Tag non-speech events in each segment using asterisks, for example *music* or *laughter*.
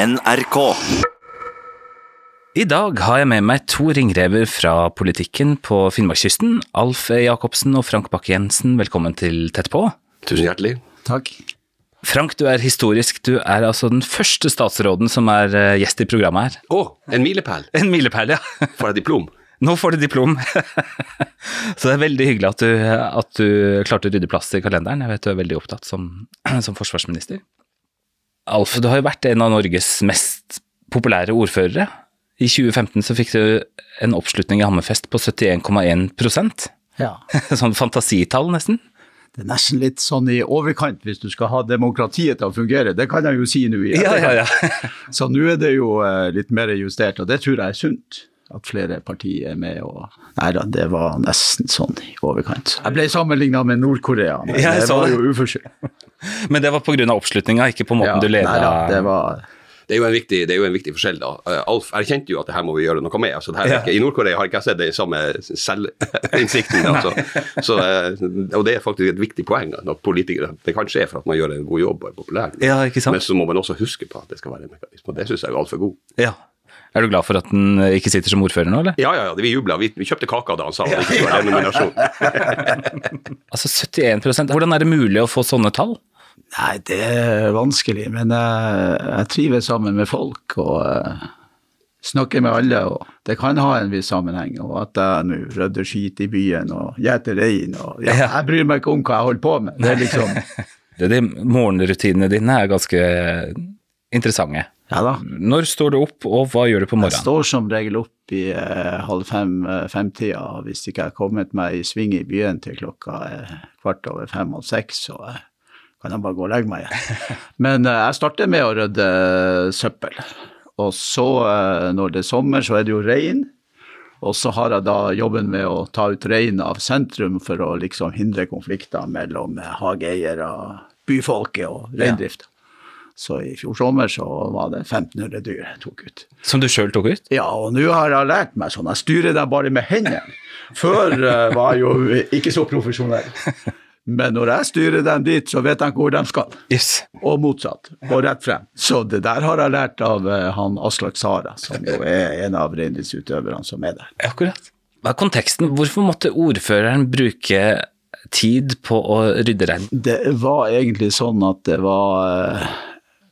NRK. I dag har jeg med meg to ringrever fra politikken på Finnmarkskysten. Alf E. Jacobsen og Frank Bakke-Jensen, velkommen til Tett på. Tusen hjertelig. Takk. Frank, du er historisk. Du er altså den første statsråden som er eh, gjest i programmet her. Å, en milepæl. En milepæl, ja. *laughs* Får jeg diplom? Nå får du diplom. *laughs* Så det er veldig hyggelig at du, at du klarte å rydde plass i kalenderen. Jeg vet du er veldig opptatt som, *clears throat* som forsvarsminister. Alf, du har jo vært en av Norges mest populære ordførere. I 2015 så fikk du en oppslutning i Hammerfest på 71,1% Ja. *laughs* Sånn fantasitall, nesten. Det er nesten litt sånn i overkant hvis du skal ha demokratiet til å fungere. Det kan jeg jo si nå. Ja, ja, ja. Så nå er det jo eh, litt mer justert, og det tror jeg er sunt. At flere partier er med og Nei da, det var nesten sånn i overkant. Jeg ble sammenligna med Nord-Korea, men det var jo uforskyldt. *laughs* Men det var pga. oppslutninga, ikke på måten Ja, du leda nei da, det var Det er jo en viktig, det er jo en viktig forskjell, da. Eh, Alf erkjente jo at det her må vi gjøre noe med. Altså, det her er Ja. ikke, I Nord-Korea har ikke jeg sett det samme selvinnsikten. Altså. *laughs* Så, eh, og det er faktisk et viktig poeng at politikere Det kan skje for at man gjør en god jobb og er populær, Ja, ikke sant? men så må man også huske på at det skal være en mekanisme. Og det syns jeg er altfor god. Ja. Er du glad for at den ikke sitter som ordfører nå, eller? Ja, ja, ja, vi jubla. Vi, vi kjøpte kaka da han sa det ikke skulle være nominasjon. *laughs* Altså 71 Hvordan er det mulig å få sånne tall? Nei, det er vanskelig, men jeg, jeg trives sammen med folk og eh, snakker med alle. og Det kan ha en viss sammenheng. Og at jeg nå rydder skit i byen og gjeter rein og ja. Jeg bryr meg ikke om hva jeg holder på med. Det er liksom *laughs* Det, de morgenrutinene dine er ganske interessante. Ja da. Når står du opp, og hva gjør du på morgenen? Jeg står som regel opp i eh, halv fem, eh, Hvis ikke jeg har kommet meg i sving i byen til klokka eh, kvart over fem og seks, så eh, kan jeg bare gå og legge meg igjen. *laughs* Men eh, jeg starter med å rydde eh, søppel. Og så, eh, når det er sommer, så er det jo rein. Og så har jeg da jobben med å ta ut rein av sentrum for å liksom hindre konflikter mellom hageeiere, byfolket og reindrifta. Så i fjor sommer så var det 1500 dyr jeg tok ut. Som du sjøl tok ut? Ja, og nå har jeg lært meg sånn. Jeg styrer dem bare med hendene. Før var jeg jo ikke så profesjonell. *laughs* Men når jeg styrer dem dit, så vet de hvor de skal. Yes. Og motsatt. Og rett frem. Så det der har jeg lært av eh, han Aslak Sara, som jo er en av reindriftsutøverne som er der. Akkurat. Hva er konteksten? Hvorfor måtte ordføreren bruke tid på å rydde rein? Det var egentlig sånn at det var eh,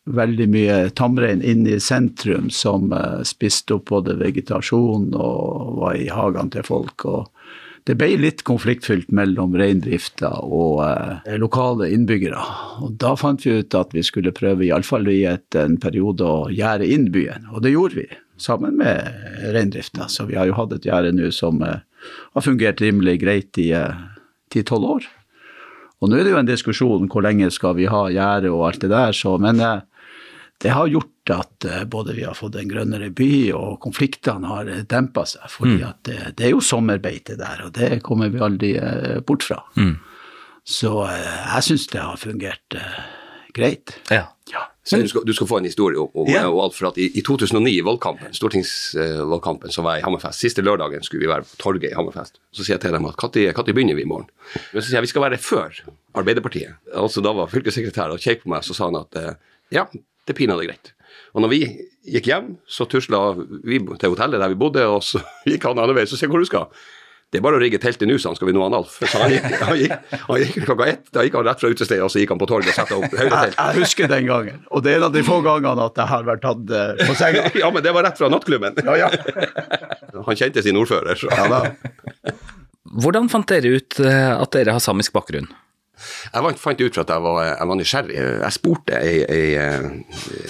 veldig mye tamrein inne i sentrum som eh, spiste opp både vegetasjon og var i hagene til folk. og det ble litt konfliktfylt mellom reindrifta og eh, lokale innbyggere. Og da fant vi ut at vi skulle prøve, iallfall i et, en periode, å gjerde inn byen. Og det gjorde vi, sammen med reindrifta. Så vi har jo hatt et gjerde nå som eh, har fungert rimelig greit i ti-tolv år. Og nå er det jo en diskusjon hvor lenge skal vi ha gjerde og alt det der, så, men eh, det har gjort at eh, både vi har fått en grønnere by, og konfliktene har eh, dempa seg. fordi at det, det er jo sommerbeite der, og det kommer vi aldri eh, bort fra. Så eh, jeg syns det har fungert uh, greit. Ja. Ja. Så du, skal, du skal få en historie om, om Ja. og alt, for at i, I 2009, i valgkampen, stortingsvalgkampen, så var jeg i Hammerfest. Siste lørdagen skulle vi være på torget i Hammerfest. Så sier jeg til dem at når begynner vi i morgen? Men så sier jeg vi skal være før Arbeiderpartiet. Altså Da var fylkessekretæren og kjekk på meg, så sa han at ja, det er pinadø greit. Og når vi gikk hjem, så tusla vi til hotellet der vi bodde, og så *laughs* gikk han andre veien. Så sier jeg hvor du skal. Det er bare å rigge teltet nå, så skal vi nå han Alf. Så han gikk, han gikk, han gikk klokka ett, da gikk han rett fra utestedet, og så gikk han på torget og satte opp Jeg, høydetelt. jeg husker den gangen, og det er en av de få gangene at jeg har vært tatt eh, på senga. *laughs* Ja, men det var rett fra nattklubben. Ja, ja. *laughs* Han kjente sin ordfører. Så. ja da. Hvordan fant dere ut eh, at dere har samisk bakgrunn? Jeg fant ut for at jeg var, jeg var nysgjerrig. Jeg spurte ei, ei eh,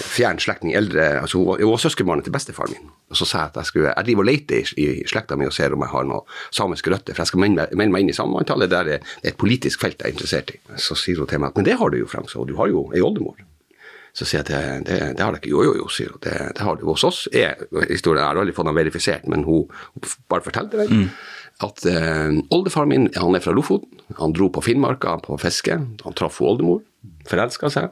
fjern slektning, eldre, altså hun var, søskenbarnet til bestefaren min. Og så sa jeg at jeg skulle, jeg driver og leter i, i slekta mi og ser om jeg har noe samiske røtter, for jeg skal melde meg, inn i samemanntallet, der er et politisk felt jeg er interessert i. Så sier hun til meg at men det har du jo, Frank, så du har jo ei oldemor. Så sier jeg at det, det, det har jeg ikke. Jo, jo, jo, sier hun. Det, det har du. Hos oss er historien Jeg har aldri fått den verifisert, men hun, hun bare det den. At eh, oldefaren min han er fra Lofoten. Han dro på Finnmarka på fiske. Han traff oldemor, forelska seg,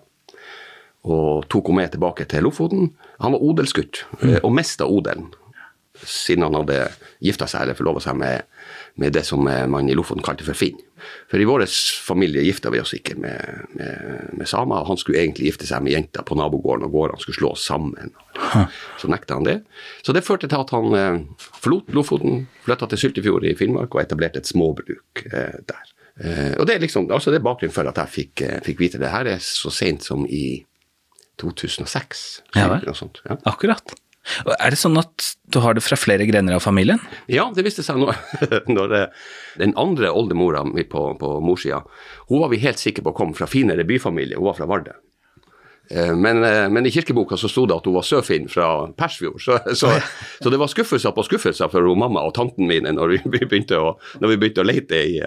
og tok henne med tilbake til Lofoten. Han var odelsgutt, mm. og mista odelen. siden han hadde gifta seg eller forlova seg med, med det som man i Lofoten kalte for Finn. For i vår familie gifta vi oss ikke med, med, med samer. Han skulle egentlig gifte seg med jenta på nabogården, og gårdene skulle slås sammen. Så nekta han det. Så det førte til at han eh, forlot Lofoten, flytta til Syltefjord i Finnmark og etablerte et småbruk eh, der. Eh, og Det er liksom, altså det er bakgrunnen for at jeg fikk, eh, fikk vite det. her er så sent som i 2006. Ja sånt, ja. Akkurat. Er det sånn at du har det fra flere grener av familien? Ja, det viste seg når, *laughs* når eh, den andre oldemora mi på, på morssida, hun var vi helt sikre på kom fra finere byfamilie, hun var fra Vardø. Eh, Men, eh, men i kirkeboka så sto det at hun var søfinn fra Persfjord, så, *laughs* så, så det var skuffelser på skuffelser for mamma og tanten mine når vi *laughs* begynte å, når vi begynte å lete i,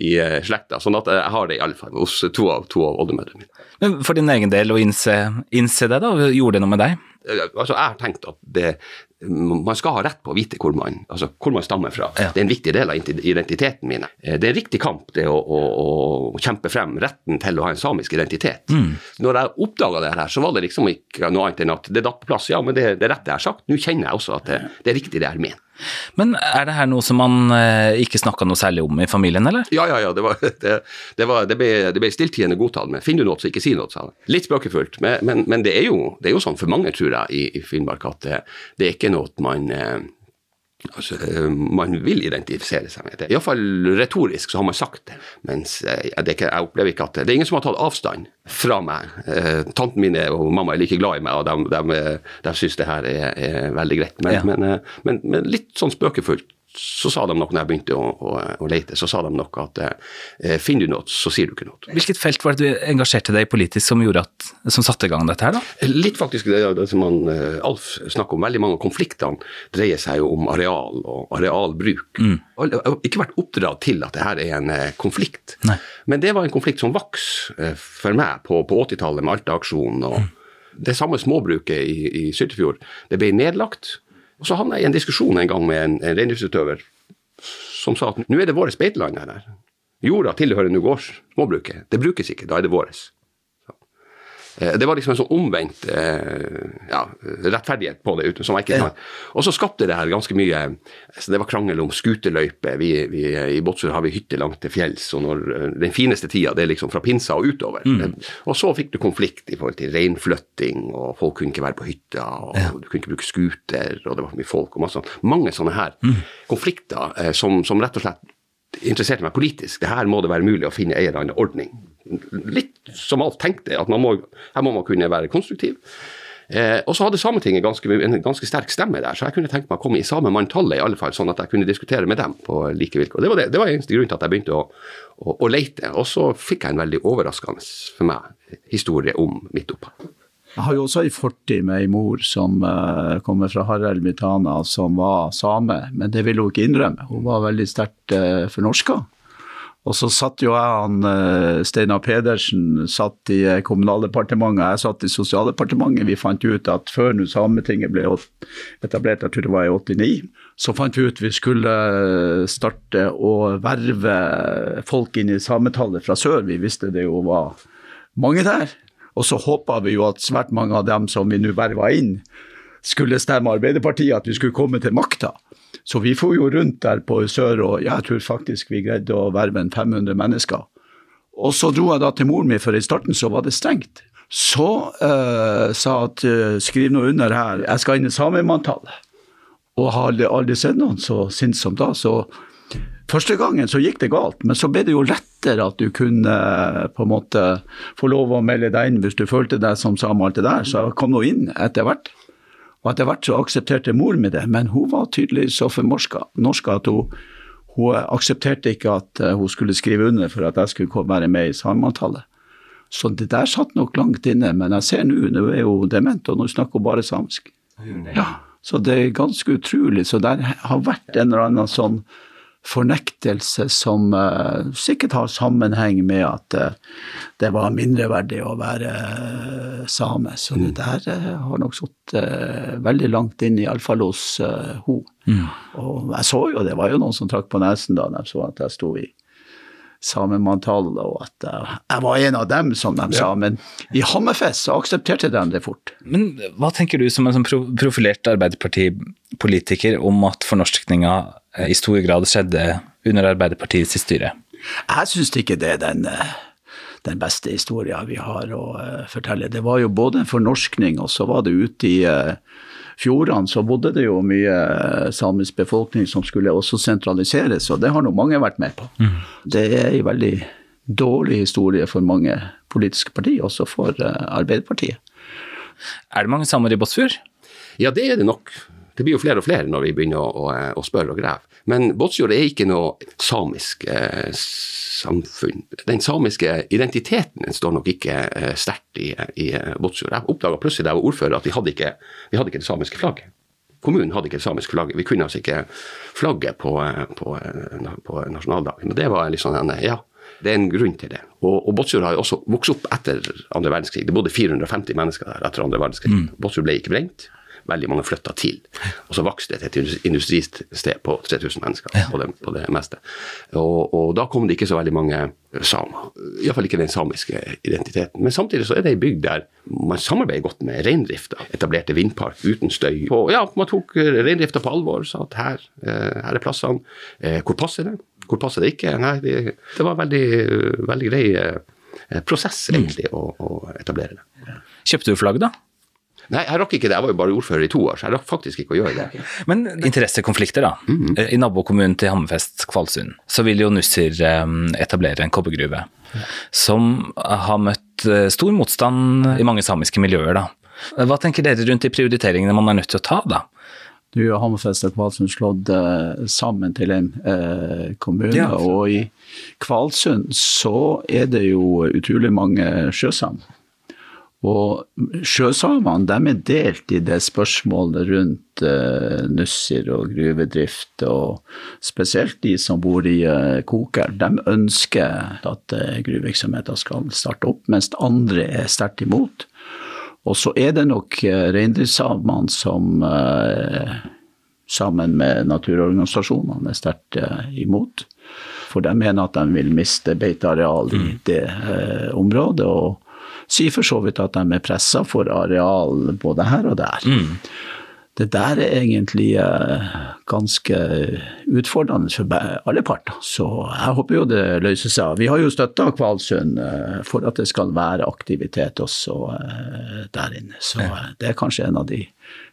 i slekta. Sånn at jeg har det iallfall hos to av, to av oldemødrene mine. Men for din egen del å innse, innse det, da, gjorde det noe med deg? Eh, Altså, jeg har tenkt at det, man skal ha rett på å vite hvor man, altså, hvor man stammer fra. Ja. Det er en viktig del av identiteten min. Eh, Det er en riktig kamp det å, å, å kjempe frem retten til å ha en samisk identitet. Når jeg oppdaga det her, så var det liksom ikke noe annet enn at det datt på plass. Ja, men det, det er rett det jeg har sagt. Nå kjenner jeg også at det, det er riktig det jeg mener. Men er det her noe som man eh, ikke snakka noe særlig om i familien, eller? Ja, ja, ja. Det, var, *laughs* det, det, var, det ble, ble stilltiende godtatt med 'finner du noe, så ikke si noe', sa han. Litt spøkefullt, men, men, men er jo, det er jo sånn for mange, tror jeg, i, i Finnmark at det, det er ikke noe man eh, Altså, eh, man vil identifisere seg med det. Iallfall retorisk så har man sagt det. Mens jeg, det ikke, jeg opplever ikke at det, det er ingen som har tatt avstand fra meg. Eh, tanten min og mamma er like glad i meg, og de, de, de syns det her er, er veldig greit. Men, Ja. men, eh, men, men litt sånn spøkefullt så sa de nok når jeg begynte å, å, å lete, så sa de nok at eh, finner du noe, så sier du ikke noe. Hvilket felt var det du engasjerte deg i politisk som, at, som satte i gang dette her, da? Litt faktisk det, det som han, eh, Alf snakker om, veldig mange av konfliktene dreier seg jo om areal og arealbruk. Mm. Jeg har ikke vært oppdratt til at det her er en eh, konflikt, Nei. men det var en konflikt som vokste eh, for meg på, på 80-tallet med Alta-aksjonen. og Det samme småbruket i, i Syltefjord det ble nedlagt. Og Så havna jeg i en diskusjon en gang med en, en reindriftsutøver som sa at nå er det vårt beiteland her. Jorda tilhører nå gårds småbruket. Det brukes ikke, da er det vårt. Eh, Det var liksom en sånn omvendt eh, ja, rettferdighet på det. som jeg ikke kan. Og så skapte det her ganske mye så Det var krangel om skuterløyper. Vi, vi, I Båtsfjord har vi hytte langt til fjells, og når, eh, den fineste tida det er liksom fra pinsa og utover. Mm. Og så fikk du konflikt i forhold til reinflytting, og folk kunne ikke være på hytta, og du kunne ikke bruke skuter, og det var for mye folk og masse sånt. Mange sånne her konflikter eh, som, som rett og slett interesserte meg politisk. Det her må det være mulig å finne en eller annen ordning. Litt som alt tenkte, at må, her må man kunne være konstruktiv. Eh, og så hadde Sametinget ganske, en ganske sterk stemme der, så jeg kunne tenkt meg å komme i samme manntallet, i alle fall, sånn at jeg kunne diskutere med dem på like vilkår. Det var, det, det var eneste grunn til at jeg begynte å, å, å lete. Og så fikk jeg en veldig overraskende, for meg, historie om mitt opphav. Jeg har jo også ei fortid med ei mor som uh, kommer fra Harald Mitana, som var same, men det ville hun ikke innrømme. Hun var veldig sterkt uh, fornorska. Og så satt jo jeg han uh, Steinar Pedersen satt i eh, Kommunaldepartementet, jeg satt i Sosialdepartementet. Vi fant ut at før nå Sametinget ble etablert, jeg tror det var i 89, så fant vi ut vi skulle eh, starte å verve folk inn i sametallet fra sør. Vi visste det jo var mange der. Og så håpa vi jo at svært mange av dem som vi nå verva inn, skulle stemme Arbeiderpartiet, at vi skulle komme til makta. Så vi for jo rundt der på sør, og jeg tror faktisk vi greide å verve en 500 mennesker. Og så dro jeg da til moren min, for i starten så var det strengt. Så uh, sa at uh, skriv nå under her, jeg skal inn i samemanntallet. Og har aldri, aldri sett noen så sint som da. Så første gangen så gikk det galt, men så ble det jo lettere at du kunne eh, på en måte få lov å melde deg inn hvis du følte deg som same og alt det der. Så kom nå inn etter hvert. Og etter hvert så aksepterte mor med det, men hun var tydelig så formorska norsk at hun, hun aksepterte ikke at eh, hun skulle skrive under for at jeg skulle være med i samemanntallet. Så det der satt nok langt inne, men jeg ser nå, nå er hun dement, og nå snakker hun bare samisk. Ja, så det er ganske utrolig. Så det har vært en eller annen sånn fornektelse som uh, sikkert har sammenheng med at uh, det var mindreverdig å være uh, same. Så det der har nok sittet veldig langt inn, iallfall hos uh, hun. Og jeg så jo, det var jo noen som trakk på nesen da de så at jeg sto i samemanntallet, og at jeg, var en av dem, som de sa. Men i Hammerfest så aksepterte de det fort. Men hva tenker du som en sånn profilert Arbeiderpartipolitiker om at fornorskninga i stor grad skjedde under Arbeiderpartiets styre? Jeg syns ikke det er den, eh, den beste historien vi har å eh, fortelle. Det var jo både en fornorskning, og så var det ute i eh, fjordene så bodde det jo mye eh, samisk befolkning som skulle også sentraliseres, og det har nå mange vært med på. Mm. Det er en veldig dårlig historie for mange politiske partier, også for Arbeiderpartiet. Er det mange samer i Båtsfjord? Ja, det er det nok. Det blir jo flere og flere når vi begynner å, å, å spørre og grave. Men Båtsfjord er ikke noe samisk eh, samfunn. Den samiske identiteten står nok ikke eh, sterkt i, i Båtsfjord. Jeg oppdaga plutselig da jeg var ordfører at vi hadde ikke, vi hadde ikke det samiske flagget. Kommunen hadde ikke det samiske flagget. Vi kunne altså ikke flagget på, eh, på, eh, på nasjonaldagen. Og det var liksom en, ja, det er en grunn til det. Og, og Båtsfjord har jo også vokst opp etter andre verdenskrig. Det bodde 450 mennesker der etter andre verdenskrig. Mm. Båtsfjord ble ikke brent veldig mange flytta til. Og så vokste det til et industristed på 3000 mennesker ja. på, det, på, det, meste. Og, og, da kom det ikke så veldig mange samer. Iallfall ikke den samiske identiteten. Men samtidig så er det ei bygd der man samarbeider godt med reindrifta. Etablerte vindpark uten støy. Og ja, man tok reindrifta på alvor, sa at her, eh, her er plassene. Eh, hvor passer det? Hvor passer det ikke? Nei, det, det var veldig, veldig grei eh, prosess, egentlig, å, å etablere det. Kjøpte du flagg, da? Nei, jeg rakk ikke det. Jeg var jo bare ordfører i to år, så jeg rakk faktisk ikke å gjøre det. Men interessekonflikter, da. Mm. I nabokommunen til Hammerfest, Kvalsund, så vil jo Nussir eh, etablere en kobbergruve. Som har møtt eh, stor motstand i mange samiske miljøer, da. Hva tenker dere rundt de prioriteringene man er nødt til å ta, da? Nå er Hammerfest og Kvalsund slått uh, sammen til en uh, kommune. Ja. Og i Kvalsund så er det jo utrolig mange sjøsamer. Og sjøsamene de er delt i det spørsmålet rundt uh, Nussir og gruvedrift, og spesielt de som bor i uh, Koker. De ønsker at uh, gruvevirksomheten skal starte opp, mens andre er sterkt imot. Og så er det nok uh, reindriftssamene som uh, sammen med naturorganisasjonene er sterkt imot. For de mener at de vil miste beiteareal i mm. det området. og sier for så vidt at de er pressa for areal både her og der. Mm. Det der er egentlig eh, ganske utfordrende for alle parter. Så jeg håper jo det løser seg. Vi har jo støtta Kvalsund eh, for at det skal være aktivitet også eh, der inne. Så det er kanskje en av de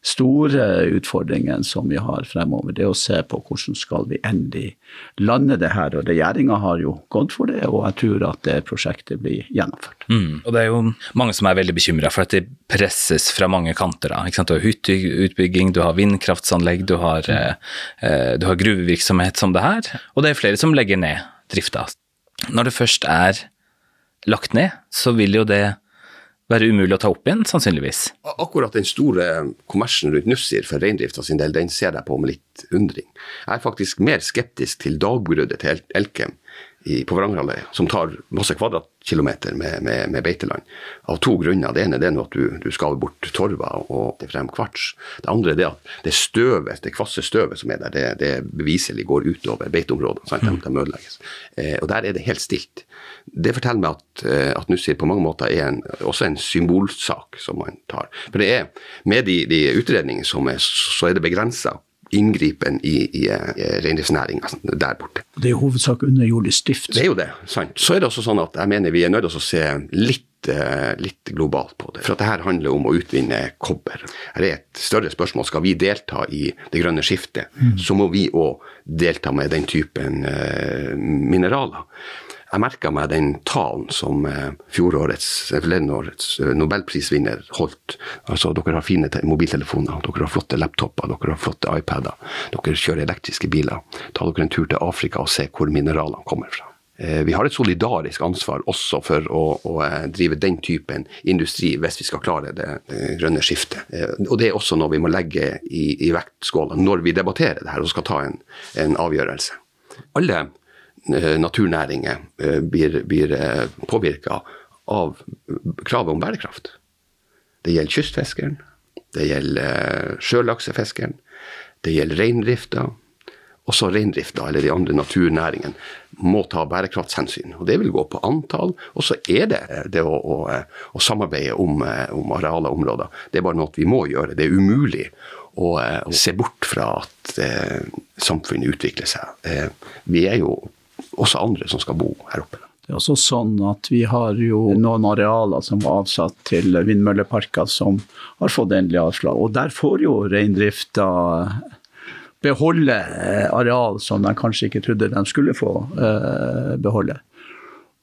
store utfordringen som vi har fremover, det er å se på hvordan skal vi endelig lande det her. Og regjeringa har jo gått for det, og jeg tror at det prosjektet blir gjennomført. Mm. Og det er jo mange som er veldig bekymra for at det presses fra mange kanter. Da. Du har hytteutbygging, du har vindkraftsanlegg, du har, eh, eh, du har gruvevirksomhet som det her. Og det er flere som legger ned drifta. Når det først er lagt ned, så vil jo det være umulig å ta opp igjen, sannsynligvis. Akkurat den store kommersen rundt Nussir for reindrifta sin del, den ser jeg på med litt undring. Jeg er faktisk mer skeptisk til dagbruddet til Elkem i, på Varangerhalvøya, som tar masse kvadratkilometer med, med, med, beiteland. Av to grunner. Det ene er at du, du skal bort torva og det frem kvarts. Det andre er det at det støvet, det kvasse støvet som er der, det, det beviselig går utover beiteområdene. Mm. De, de ødelegges. Eh, og der er det helt stilt. Det forteller meg at, eh, at Nussir på mange måter er en, også en symbolsak som man tar. For det er, med de, de utredningene som er, så er det begrensa inngripen i, i, i reindriftsnæringa der borte. Det er i hovedsak underjordisk drift. Det er jo det, sant. Så er det også sånn at jeg mener vi er nødt til å se litt, eh, litt globalt på det. For at det her handler om å utvinne kobber. Her er et større spørsmål. Skal vi delta i det grønne skiftet, mm. så må vi òg delta med den typen uh, mineraler. Jeg merka meg den talen som eh, fjorårets, årets eh, nobelprisvinner holdt. Altså, dere har fine mobiltelefoner, dere har flotte laptoper, dere har flotte iPader. Dere kjører elektriske biler. Ta dere en tur til Afrika og se hvor mineralene kommer fra. Eh, vi har et solidarisk ansvar også for å, å, drive den typen industri hvis vi skal klare det, det grønne skiftet. Og det er også noe vi må legge i, i vektskåla når vi debatterer det her og skal ta en, en avgjørelse. Alle Eh, naturnæringer eh, blir, blir eh, påvirka av kravet om bærekraft. Det gjelder kystfiskeren, det gjelder sjølaksefiskeren, det gjelder reindrifta. også reindrifta eller de andre naturnæringene må ta bærekraftshensyn. Og Det vil gå på antall. Og så er det det å, å, å samarbeide om, om arealer og områder. Det er bare noe vi må gjøre. Det er umulig å, å se bort fra at eh, samfunnet utvikler seg. Eh, vi er jo også andre som skal bo her oppe. Det er også sånn at Vi har jo noen arealer som var avsatt til vindmølleparker som har fått endelig avslag. Og Der får jo reindrifta beholde eh, areal som de kanskje ikke trodde de skulle få eh, beholde.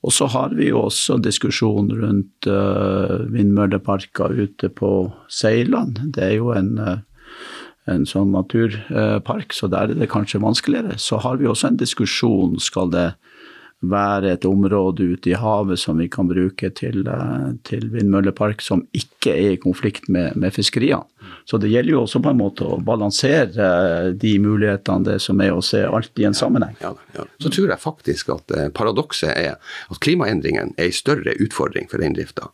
Og så har vi jo også diskusjon rundt uh, vindmølleparker ute på Seiland. Det er jo en, en sånn naturpark, så der er det kanskje vanskeligere. Så har vi også en diskusjon, skal det være et område ute i havet som vi kan bruke til, eh, til vindmøllepark som ikke er i konflikt med, med, fiskeriene. Så det gjelder jo også på en måte å balansere eh, de mulighetene det som er å se alt i en sammenheng. Ja, ja. Så tror jeg faktisk at eh, paradokset er at klimaendringene er en større utfordring for reindrifta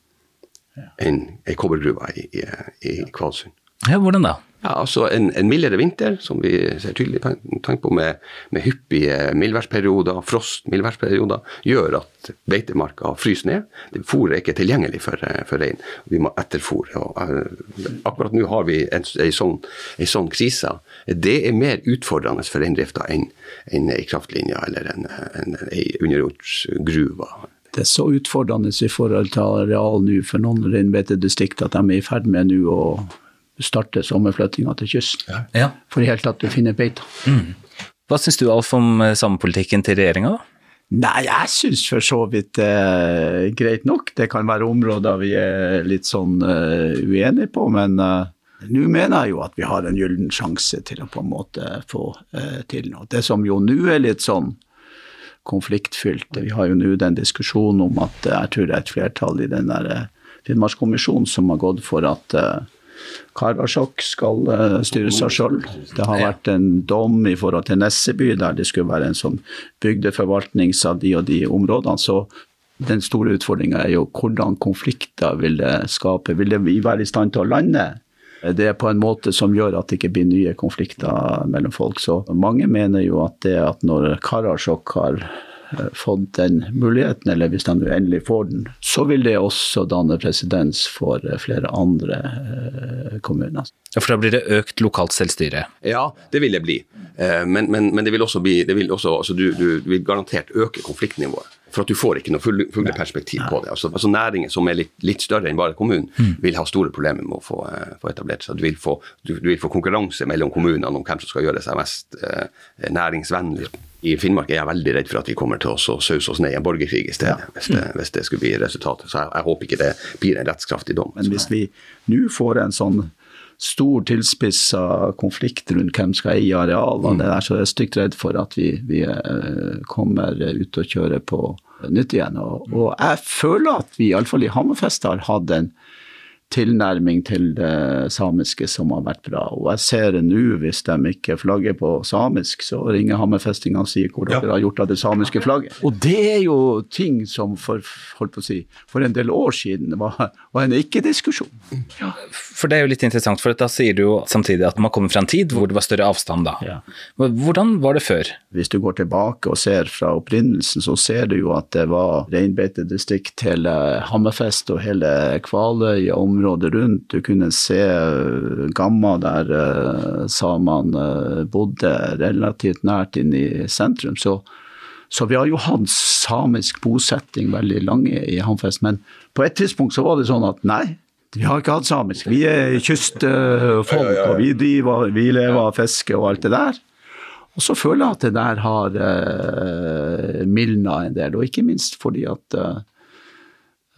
enn ei kobbergruve i, i, i Kvalsund. Ja, hvordan da? Ja, altså En, en mildere vinter, som vi ser tydelig tegn på med, med, hyppige mildværsperioder, frost, mildværsperioder, gjør at beitemarka fryser ned. Fôret er ikke tilgjengelig for, for rein. Vi må etterfòre. Uh, akkurat nå har vi en, en, sånn, en, sånn, krise. Det er mer utfordrende for reindrifta enn en ei kraftlinje eller en, en, ei underjordsgruve. Det er så utfordrende i forhold til areal nå for noen reinbeitedistrikt at de er i ferd med nå å starte sommerflyttinga til kysten. Ja. For i hele tatt å finne beita. Mm. Hva syns du Alf om eh, samepolitikken til regjeringa? Nei, jeg syns for så vidt det er greit nok. Det kan være områder vi er litt sånn eh, uenige på, men eh, nå mener jeg jo at vi har en gyllen sjanse til å på en måte få eh, til noe. Det som jo nå er litt sånn konfliktfylt, vi har jo nå den diskusjonen om at jeg tror det er et flertall i den der Finnmarkskommisjonen som har gått for at Karasjok skal styres styre seg sjøl. Det har vært en dom i forhold til Nesseby, der det skulle være en sånn bygdeforvaltning av de og de områdene. Så den store utfordringa er jo hvordan konflikter vil det skape. Vil det være i stand til å lande? Det er på en måte som gjør at det ikke blir nye konflikter mellom folk. Så mange mener jo at det at når Karasjok har Eh, fått den muligheten, eller hvis de endelig får den, så vil det også danne presedens for eh, flere andre eh, kommuner. Ja, For da blir det økt lokalt selvstyre? Ja, det vil det bli. Men, men, men det vil også bli det vil også, altså du, du, vil garantert øke konfliktnivået. For at du får ikke noe fugleperspektiv på det. Altså, altså Næringer som er litt, litt, større enn bare kommunen, mm. vil ha store problemer med å få, få etablert seg. Du vil få, du, du vil få, konkurranse mellom kommunene om hvem som skal gjøre seg mest uh, næringsvennlig i Finnmark er jeg veldig redd for at vi kommer til å sause oss ned i en borgerkrig i stedet, ja. hvis, det, hvis, det, skulle bli resultatet. Så jeg, jeg, håper ikke det blir en rettskraftig dom. Men hvis vi nå får en sånn stor tilspissa konflikt rundt hvem skal eie arealene, mm. det så jeg er stygt redd for at vi, vi eh, kommer ut og kjører på nytt igjen. Og, og jeg føler at vi iallfall i Hammerfest har hatt en tilnærming til det samiske som har vært bra. Og jeg ser det nå, hvis de ikke flagger på samisk, så ringer hammerfestingene og sier hvor ja. dere har gjort av det samiske flagget. Og det er jo ting som for, holdt på å si, for en del år siden var, var en ikke-diskusjon. Ja. For det er jo litt interessant, for da sier du jo samtidig at man kommer fra en tid hvor det var større avstand da. Ja. Hvordan var det før? Hvis du går tilbake og ser fra opprinnelsen, så ser du jo at det var reinbeitedistrikt hele Hammerfest og hele Kvaløy og området rundt. Du kunne se eh, Gamma, der uh, samene uh, bodde relativt nært inn i sentrum. Så, så, vi har jo hatt samisk bosetting veldig lange i Hamfest. Men på et tidspunkt så var det sånn at nei, vi har ikke hatt samisk. Vi er kystfolk, og vi, driver, vi lever av fiske og alt det der. Og så føler jeg at det der har uh, mildna en del, og ikke minst fordi at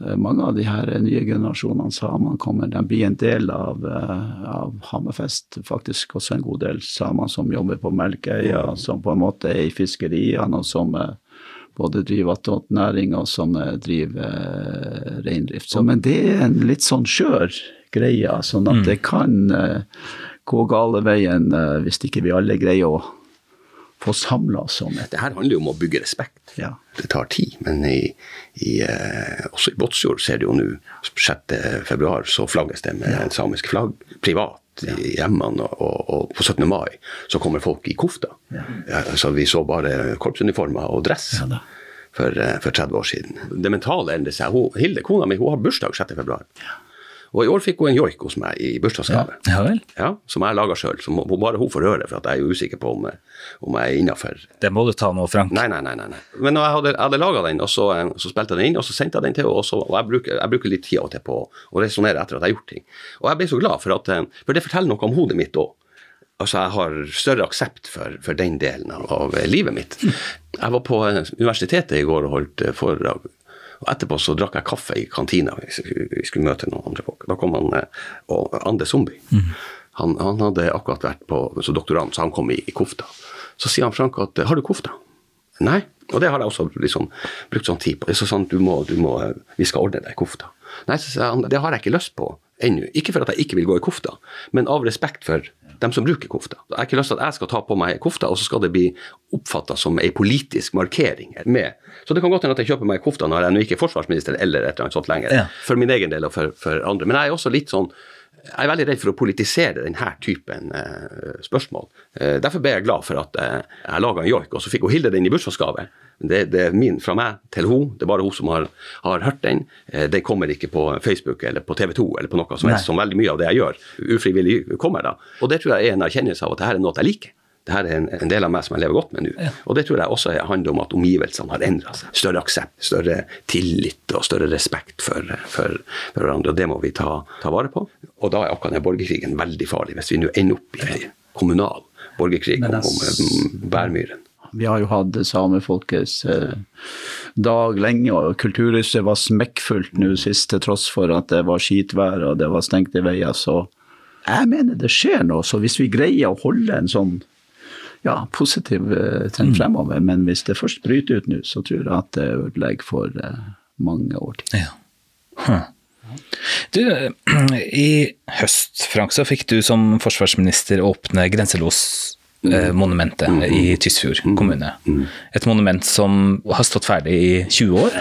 Eh, mange av de her nye generasjonene samene kommer, de blir en del av, eh, av Hammerfest. Faktisk også en god del samer som jobber på Melkeøya, som på en måte er i fiskeriene, og som eh, både driver attåtnæring og som driver eh, reindrift. Så, men det er en litt sånn skjør greie, sånn at mm. det kan eh, gå gale veien eh, hvis ikke vi alle greier å få samla oss om det. Det her handler jo om å bygge respekt. Ja. Det tar tid. Men i, i, eh, også i Båtsfjord ser du jo nå 6.2 så flagges det med ja. samiske flagg privat. At i hjemmene og, og, på 17. mai så kommer folk i kofta. Ja, altså, vi så bare korpsuniformer og dress. Ja. For, eh, for 30 år siden. Det mentale endrer seg. Hun, Hilde, kona mi, hun har bursdag 6. februar. Og i år fikk hun en joik hos meg i bursdagsgave. Ja. Ja, som jeg laga sjøl. Som bare hun får høre, for jeg er jo usikker på om, om jeg er innafor. Det må du ta nå, Frank. Nei, nei, nei. nei. Men jeg hadde, jeg hadde laga den, og så, eh, så spilte jeg den inn, og så sendte jeg den til henne. Og, så, og jeg, bruker, jeg bruker litt tid av og til på å resonnere etter at jeg har gjort ting. Og jeg ble så glad, for, at, eh, for det forteller noe om hodet mitt òg. Altså, jeg har større aksept for, for den delen av, av eh, livet mitt. Jeg var på eh, universitetet i går og holdt eh, foredrag. Og etterpå så drakk jeg kaffe i kantina. hvis vi skulle møte noen andre folk. Da kom han eh, og Ande Zombie. Han, han hadde akkurat vært på så doktorand, så han kom i, i kofta. Så sier han Frank at har du kofta? Nei. Og det har jeg også liksom brukt sånn tid på. Det er så sånn, du må, du må, vi skal ordne deg kofta. Nei, så sier han, det har jeg ikke lyst på ennå. Ikke for at jeg ikke vil gå i kofta, men av respekt for dem som bruker kofta. Jeg har ikke lyst til at jeg skal ta på meg kofta, og så skal det bli oppfatta som ei politisk markering med. Så det kan godt hende at jeg kjøper meg kofta når jeg nå ikke er forsvarsminister eller et eller annet sånt lenger. Ja. For min egen del og for, for andre. Men jeg er også litt sånn jeg er veldig redd for å politisere denne typen eh, spørsmål. Eh, derfor ble jeg glad for at eh, jeg laga en joik, og så fikk hun Hilde den i bursdagsgave. Det, det er min fra meg til hun, det er bare hun som har, har hørt den. Den kommer ikke på Facebook eller på TV 2 eller på noe som helst, som veldig mye av det jeg gjør, ufrivillig kommer da. Og det tror jeg er en erkjennelse av at dette er noe jeg liker. Dette er en, en del av meg som jeg lever godt med nå. Og det tror jeg også handler om at omgivelsene har endra seg. Større aksept, større tillit og større respekt for, for, for hverandre. Og det må vi ta, ta vare på. Og da er akkurat den borgerkrigen veldig farlig, hvis vi nå ender opp i kommunal borgerkrig om, om Bærmyren. Vi har jo hatt samefolkets eh, dag lenge, og Kulturhuset var smekkfullt nå sist, til tross for at det var skitvær og det var stengte veier. Så jeg mener det skjer noe. Så hvis vi greier å holde en sånn ja, positiv eh, trend fremover, men hvis det først bryter ut nå, så tror jeg at det ødelegger for eh, mange år til. Ja. Du, *clears throat* i høst, Frank, så fikk du som forsvarsminister åpne Grenselosmonumentet i Tysfjord kommune. Et monument som har stått ferdig i 20 år.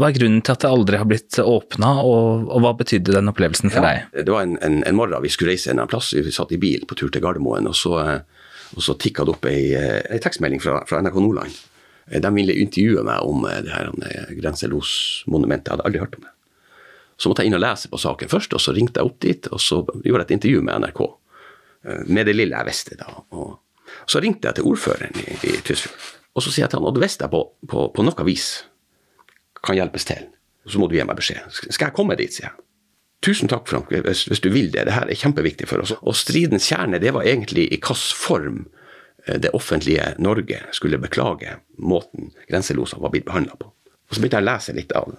Hva er grunnen til at det aldri har blitt åpna, og, og hva betydde den opplevelsen for deg? Det var en, en, en morgen vi skulle reise en plass. Vi satt i bil på tur til Gardermoen, og så, eh, og så tikka det opp ei, eh, ei tekstmelding fra, fra NRK Nordland. Eh, De ville intervjue meg om eh, det her Grenselosmonumentet. Jeg hadde aldri hørt om det. Så måtte jeg inn og lese på saken først, og så ringte jeg opp dit, og så gjorde jeg et intervju med NRK. Med det lille jeg visste da. Og så ringte jeg til ordføreren i, i Tysfjord. Og så sier jeg til han, og hvis jeg på, på, på noe vis kan hjelpes til, så må du gi meg beskjed. Skal jeg komme dit, sier jeg. Tusen takk, Frank, hvis, hvis du vil det. Det her er kjempeviktig for oss. Og stridens kjerne, det var egentlig i hvilken form eh, det offentlige Norge skulle beklage måten grenselosa var blitt behandla på. Og så begynte jeg å lese litt av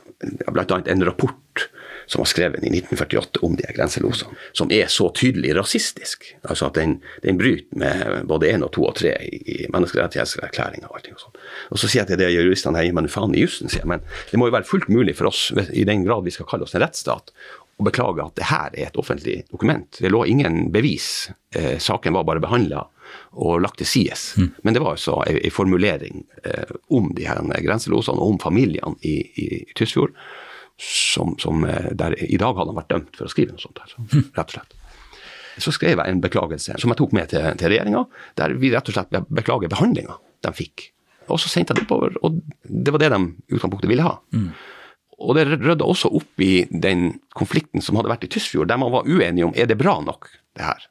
bl.a. en rapport som var skrevet i 1948 om de grenselosene, som er så tydelig rasistisk. Altså at den, den bryter med både én og to og tre i menneskerettighetserklæringa og allting og sånn. Og så sier jeg til de juristene her, men faen i jussen, sier jeg, men det må jo være fullt mulig for oss, i den grad vi skal kalle oss en rettsstat, å beklage at det her er et offentlig dokument. Det lå ingen bevis. Eh, saken var bare behandla og lagt til sides. Men det var altså ei, ei formulering eh, om de her grenselosene og om familiene i, i Tysfjord, som, som eh, der i dag hadde han vært dømt for å skrive noe sånt her, så, rett og slett. Så skrev jeg en beklagelse som jeg tok med til, til regjeringa, der vi rett og slett beklager behandlinga de fikk. Og så sendte jeg det oppover, og det var det de i utgangspunktet ville ha. Og det rydda også opp i den konflikten som hadde vært i Tysfjord, der man var uenige om er det bra nok, det her.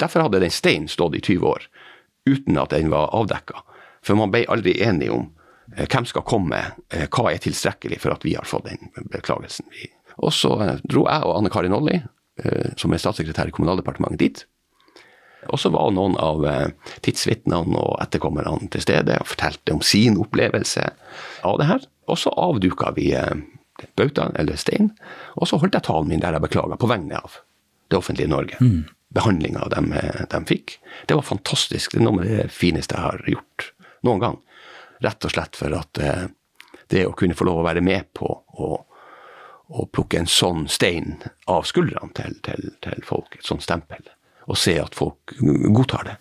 Derfor hadde den steinen stått i 20 år uten at den var avdekka. For man ble aldri enige om eh, hvem skal komme, eh, hva er tilstrekkelig for at vi har fått den beklagelsen. Og så eh, dro jeg og Anne Karin Nolli, eh, som er statssekretær i Kommunaldepartementet, dit. Og så var noen av tidsvitnene og etterkommerne til stede og fortalte om sin opplevelse av det her. Og så avduka vi eh, bautaen, eller stein, og så holdt jeg talen min der jeg beklaga på vegne av det offentlige Norge. Behandlinga de, eh, de fikk. Det var fantastisk. Det er noe av det fineste jeg har gjort noen gang. Rett og slett for at eh, det å kunne få lov å være med på å, å plukke en sånn stein av skuldrene til, til, til folk, et sånt stempel, og se at folk godtar det.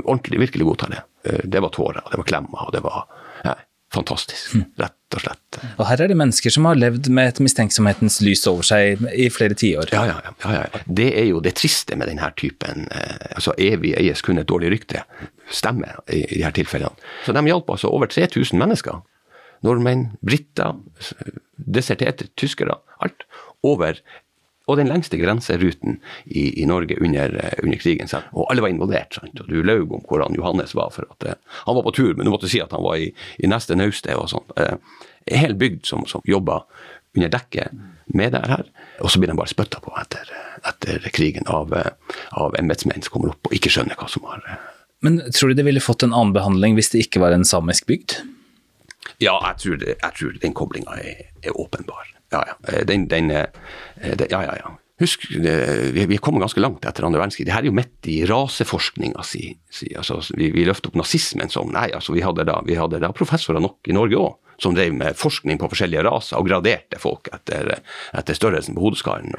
Ordentlig, virkelig godtar det. Det var tårer, det var klemmer, og det var Nei, fantastisk, rett og slett. Og her er det mennesker som har levd med et mistenksomhetens lys over seg i flere tiår. Ja, ja, ja, ja, ja. Det er jo det triste med denne typen eh, altså Evig eies kun et dårlig rykte. Stemmer i, i her tilfellene. Så de hjalp altså over 3000 mennesker. Nordmenn, briter, deserterte tyskere. Alt. Over og den lengste grenseruten i, i Norge under, eh, under krigen. Sant? Og alle var involvert. Sant? Og du laug om hvor han Johannes var, for at eh, han var på tur, men du måtte si at han var i, i neste naustet og. Eh, en hel bygd som, som jobba under dekket med det her. Og så blir de bare spytta på etter, etter krigen av, eh, av embetsmenn som kommer opp og ikke skjønner hva som har eh, Men tror du det ville fått en annen behandling hvis det ikke var en samisk bygd? Ja, jeg tror, jeg tror den koblinga er, er åpenbar. Ja, ja. Den, Den, den, eh, ja, ja, ja. Husk, vi, er kommet ganske langt etter andre verdenskrig. Det her er jo midt i raseforskninga si. si altså, vi, vi løfter opp nazismen som Nei, altså, vi hadde da, vi hadde da professorer nok i Norge òg som drev med forskning på forskjellige raser og graderte folk etter, etter størrelsen på hodeskallen.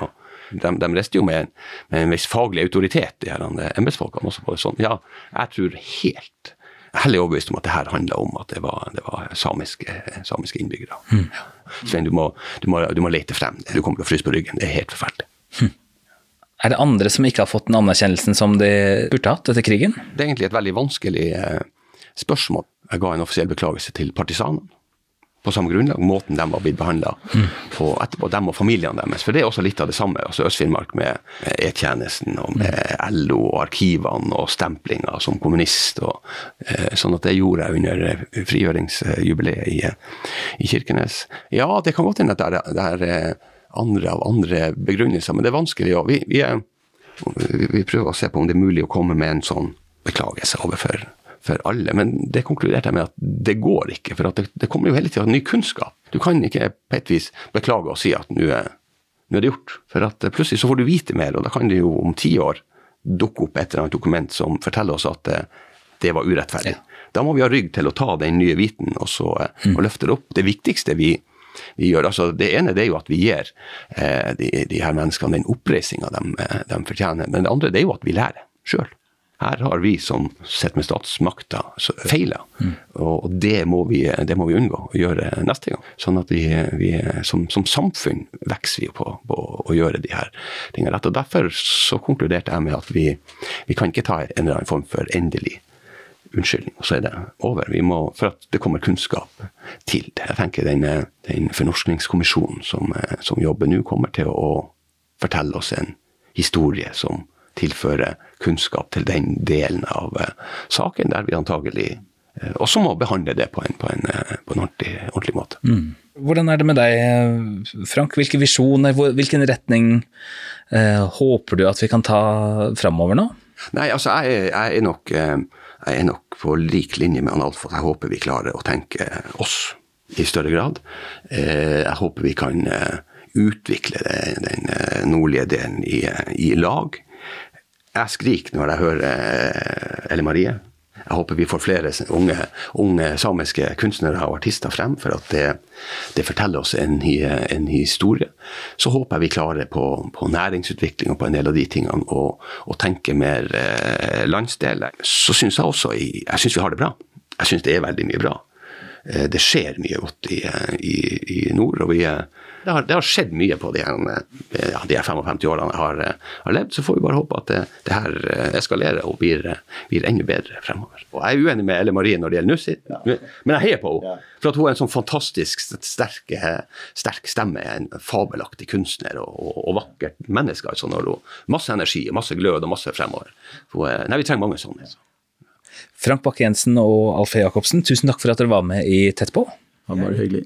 de, de reiste jo med, en- med en viss faglig autoritet, de her eh, embetsfolkene. også sånn. Ja, jeg tror helt hellig overbevist om at det her handla om at det var, det var samiske, samiske innbyggere. Ja. Svein, du må, du, må, du må lete frem. Du kommer til å fryse på ryggen. Det er helt forferdelig. Er det andre som ikke har fått den anerkjennelsen som de burde hatt etter krigen? Det er egentlig et veldig vanskelig eh, spørsmål. Jeg ga en offisiell beklagelse til partisanene. På samme grunnlag, måten de var blitt behandla på etterpå, dem og familiene deres. For det er også litt av det samme. altså Øst-Finnmark med E-tjenesten og med LO og arkivene og stemplinga som kommunist. og eh, Sånn at det gjorde jeg under eh, frigjøringsjubileet i, eh, i Kirkenes. Ja, det kan godt hende at det er, det er andre av andre begrunnelser, men det er vanskelig. Ja. vi, vi, er, vi prøver å se på om det er mulig å komme med en sånn beklagelse overfor for alle, men det konkluderte jeg med at det går ikke. For det, det kommer jo hele tida ny kunnskap. Du kan ikke på et vis beklage og si at nå er, nå er det gjort. For plutselig så får du vite mer, og da kan det jo om ti år dukke opp et eller annet dokument som forteller oss at det, det var urettferdig. Da må vi ha rygg til å ta den nye viten og, så, eh, og løfte det opp. Det viktigste vi, vi gjør, altså Det ene det er jo at vi gir eh, de, de her menneskene den oppreisninga de, eh, de fortjener. Men det andre det er jo at vi lærer sjøl. Her har vi som sitter med statsmakta feila, og det må, vi, det må vi unngå å gjøre neste gang. Sånn at vi, vi som, som samfunn vokser vi på, på å gjøre de her tingene rett. Og Derfor så konkluderte jeg med at vi, vi kan ikke ta en eller annen form for endelig unnskyldning, og så er det over. Vi må, for at det kommer kunnskap til det. Jeg tenker den, den fornorskningskommisjonen som, som jobber nå, kommer til å fortelle oss en historie som tilfører kunnskap til den delen av eh, saken, der vi antagelig eh, også må behandle det på en, på en, eh, på en ordentlig, ordentlig måte. Hvordan er det med deg, Frank? Hvilke visjoner, hvilken retning eh, håper du at vi kan ta framover nå? Nei, altså jeg, jeg, er nok, jeg er nok på lik linje med Analfot. Jeg håper vi klarer å tenke oss i større grad. Jeg håper vi kan utvikle den nordlige delen i, i lag. Jeg skriker når jeg hører eh, Elle Marie. Jeg håper vi får flere unge, unge samiske kunstnere og artister frem, for at det, det forteller oss en, en historie. Så håper jeg vi klarer på, på næringsutvikling og på en del av de tingene og, og tenke mer eh, landsdeler. Så syns jeg også jeg synes vi har det bra. Jeg syns det er veldig mye bra. Eh, Det skjer mye godt i, eh, i, i nord. og vi, eh, det, har, det har skjedd mye på de, her, eh, ja, de her 55 årene jeg har, eh, har levd. Så får vi bare håpe at det, det her eh, eskalerer og blir, eh, blir enda bedre fremover. Og Jeg er uenig med Elle Marie når det gjelder Nussi, men jeg heier på henne. For at hun er en sånn fantastisk sterk, eh, sterk stemme, en fabelaktig kunstner og, og, og vakkert menneske. altså når hun Masse energi, masse glød og masse fremover. Er, nei, Vi trenger mange sånne. altså. Frank Bakke-Jensen og Alf E. Jacobsen, tusen takk for at dere var med i Tett på. Det var bare hyggelig.